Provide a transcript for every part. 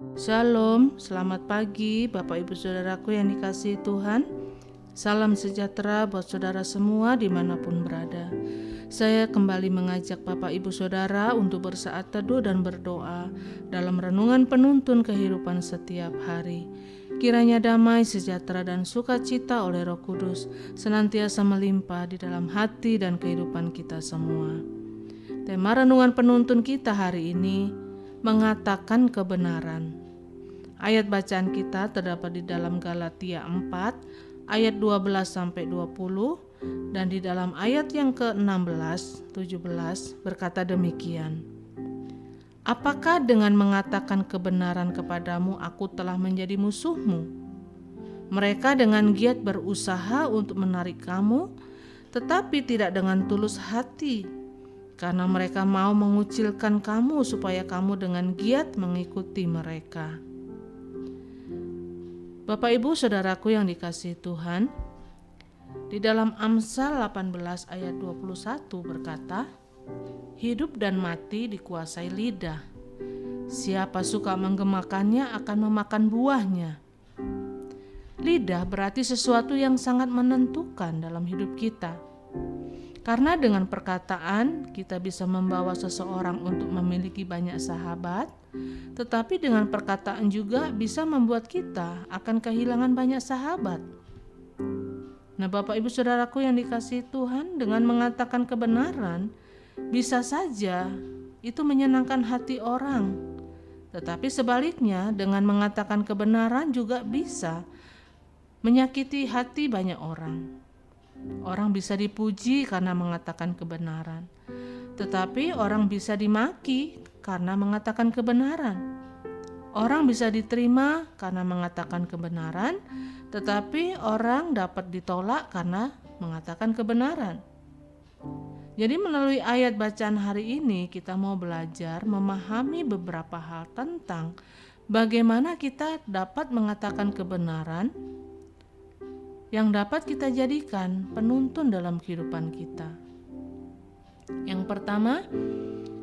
Shalom, selamat pagi Bapak Ibu Saudaraku yang dikasihi Tuhan. Salam sejahtera buat saudara semua di mana pun berada. Saya kembali mengajak Bapak Ibu Saudara untuk bersaat teduh dan berdoa Dalam renungan penuntun kehidupan setiap hari. Kiranya damai, sejahtera, dan sukacita oleh Roh Kudus senantiasa melimpah di dalam hati dan kehidupan kita semua. Tema renungan penuntun kita hari ini mengatakan kebenaran. Ayat bacaan kita terdapat di dalam Galatia 4 ayat 12 sampai 20 dan di dalam ayat yang ke-16 17 berkata demikian. Apakah dengan mengatakan kebenaran kepadamu aku telah menjadi musuhmu? Mereka dengan giat berusaha untuk menarik kamu, tetapi tidak dengan tulus hati karena mereka mau mengucilkan kamu supaya kamu dengan giat mengikuti mereka. Bapak Ibu Saudaraku yang dikasihi Tuhan, di dalam Amsal 18 ayat 21 berkata, Hidup dan mati dikuasai lidah. Siapa suka menggemakannya akan memakan buahnya. Lidah berarti sesuatu yang sangat menentukan dalam hidup kita karena dengan perkataan kita bisa membawa seseorang untuk memiliki banyak sahabat, tetapi dengan perkataan juga bisa membuat kita akan kehilangan banyak sahabat. Nah, Bapak Ibu Saudaraku yang dikasih Tuhan, dengan mengatakan kebenaran, bisa saja itu menyenangkan hati orang. Tetapi sebaliknya, dengan mengatakan kebenaran juga bisa menyakiti hati banyak orang. Orang bisa dipuji karena mengatakan kebenaran, tetapi orang bisa dimaki karena mengatakan kebenaran. Orang bisa diterima karena mengatakan kebenaran, tetapi orang dapat ditolak karena mengatakan kebenaran. Jadi, melalui ayat bacaan hari ini, kita mau belajar memahami beberapa hal tentang bagaimana kita dapat mengatakan kebenaran yang dapat kita jadikan penuntun dalam kehidupan kita. Yang pertama,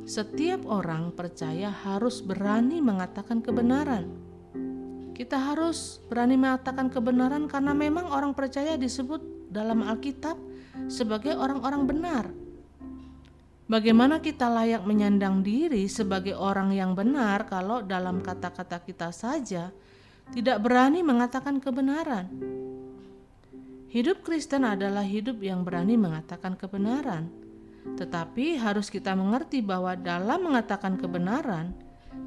setiap orang percaya harus berani mengatakan kebenaran. Kita harus berani mengatakan kebenaran karena memang orang percaya disebut dalam Alkitab sebagai orang-orang benar. Bagaimana kita layak menyandang diri sebagai orang yang benar kalau dalam kata-kata kita saja tidak berani mengatakan kebenaran? Hidup Kristen adalah hidup yang berani mengatakan kebenaran, tetapi harus kita mengerti bahwa dalam mengatakan kebenaran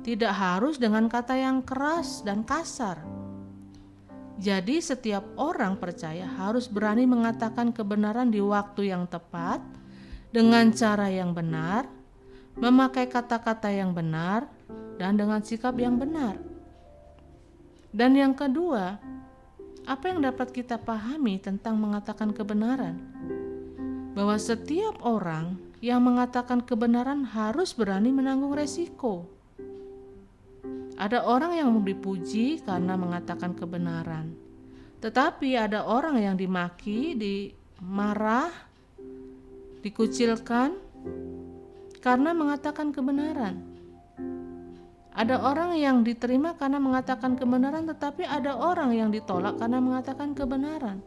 tidak harus dengan kata yang keras dan kasar. Jadi, setiap orang percaya harus berani mengatakan kebenaran di waktu yang tepat, dengan cara yang benar, memakai kata-kata yang benar, dan dengan sikap yang benar. Dan yang kedua, apa yang dapat kita pahami tentang mengatakan kebenaran? Bahwa setiap orang yang mengatakan kebenaran harus berani menanggung resiko. Ada orang yang dipuji karena mengatakan kebenaran, tetapi ada orang yang dimaki, dimarah, dikucilkan karena mengatakan kebenaran. Ada orang yang diterima karena mengatakan kebenaran, tetapi ada orang yang ditolak karena mengatakan kebenaran.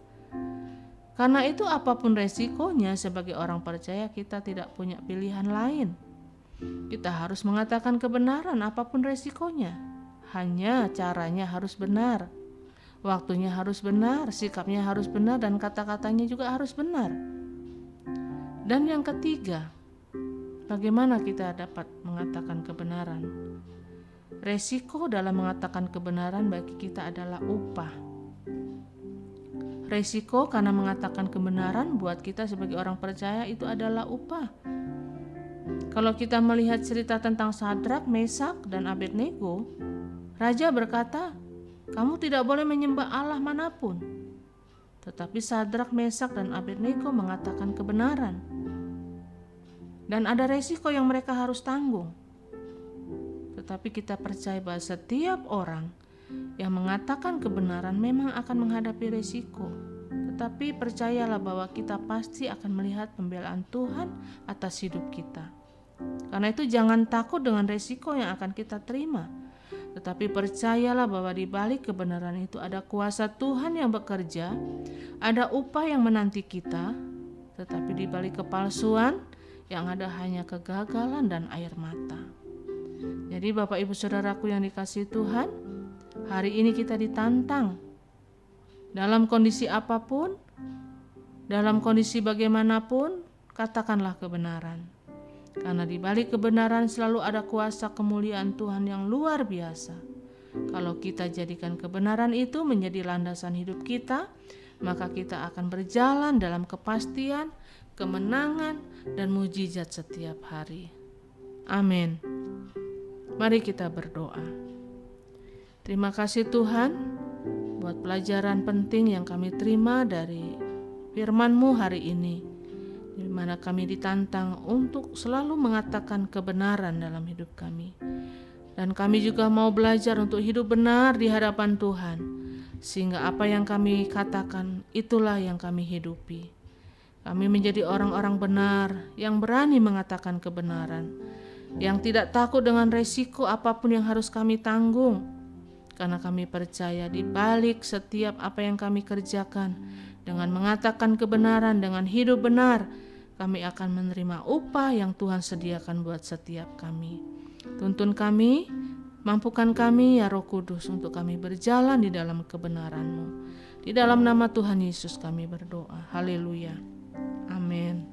Karena itu, apa pun resikonya, sebagai orang percaya, kita tidak punya pilihan lain. Kita harus mengatakan kebenaran, apa pun resikonya. Hanya caranya harus benar, waktunya harus benar, sikapnya harus benar, dan kata-katanya juga harus benar. Dan yang ketiga, bagaimana kita dapat mengatakan kebenaran? Resiko dalam mengatakan kebenaran bagi kita adalah upah. Resiko karena mengatakan kebenaran buat kita sebagai orang percaya itu adalah upah. Kalau kita melihat cerita tentang Sadrak, Mesak, dan Abednego, Raja berkata, kamu tidak boleh menyembah Allah mana pun. Tetapi Sadrak, Mesak, dan Abednego mengatakan kebenaran. Dan ada resiko yang mereka harus tanggung tetapi kita percaya bahwa setiap orang yang mengatakan kebenaran memang akan menghadapi resiko. Tetapi percayalah bahwa kita pasti akan melihat pembelaan Tuhan atas hidup kita. Karena itu jangan takut dengan resiko yang akan kita terima. tetapi percayalah bahwa di balik kebenaran itu ada kuasa Tuhan yang bekerja, ada upah yang menanti kita, tetapi di balik kepalsuan yang ada hanya kegagalan dan air mata. Jadi Bapak Ibu Saudaraku yang dikasih Tuhan, hari ini kita ditantang dalam kondisi apa pun, dalam kondisi bagaimanapun, katakanlah kebenaran. Karena di balik kebenaran selalu ada kuasa kemuliaan Tuhan yang luar biasa. Kalau kita jadikan kebenaran itu menjadi landasan hidup kita, maka kita akan berjalan dalam kepastian, kemenangan, dan mujizat setiap hari. Amin. Mari kita berdoa. Terima kasih Tuhan buat pelajaran penting yang kami terima dari firman-Mu hari ini di mana kami ditantang untuk selalu mengatakan kebenaran dalam hidup kami. Dan kami juga mau belajar untuk hidup benar di hadapan Tuhan, sehingga apa yang kami katakan itulah yang kami hidupi. Kami menjadi orang-orang benar yang berani mengatakan kebenaran, yang tidak takut dengan resiko apa pun yang harus kami tanggung, karena kami percaya di balik setiap apa yang kami kerjakan, dengan mengatakan kebenaran, dengan hidup benar, kami akan menerima upah yang Tuhan sediakan buat setiap kami. Tuntun kami, mampukan kami ya Roh Kudus untuk kami berjalan di dalam kebenaran-Mu. Di dalam nama Tuhan Yesus kami berdoa. Haleluya. Amin.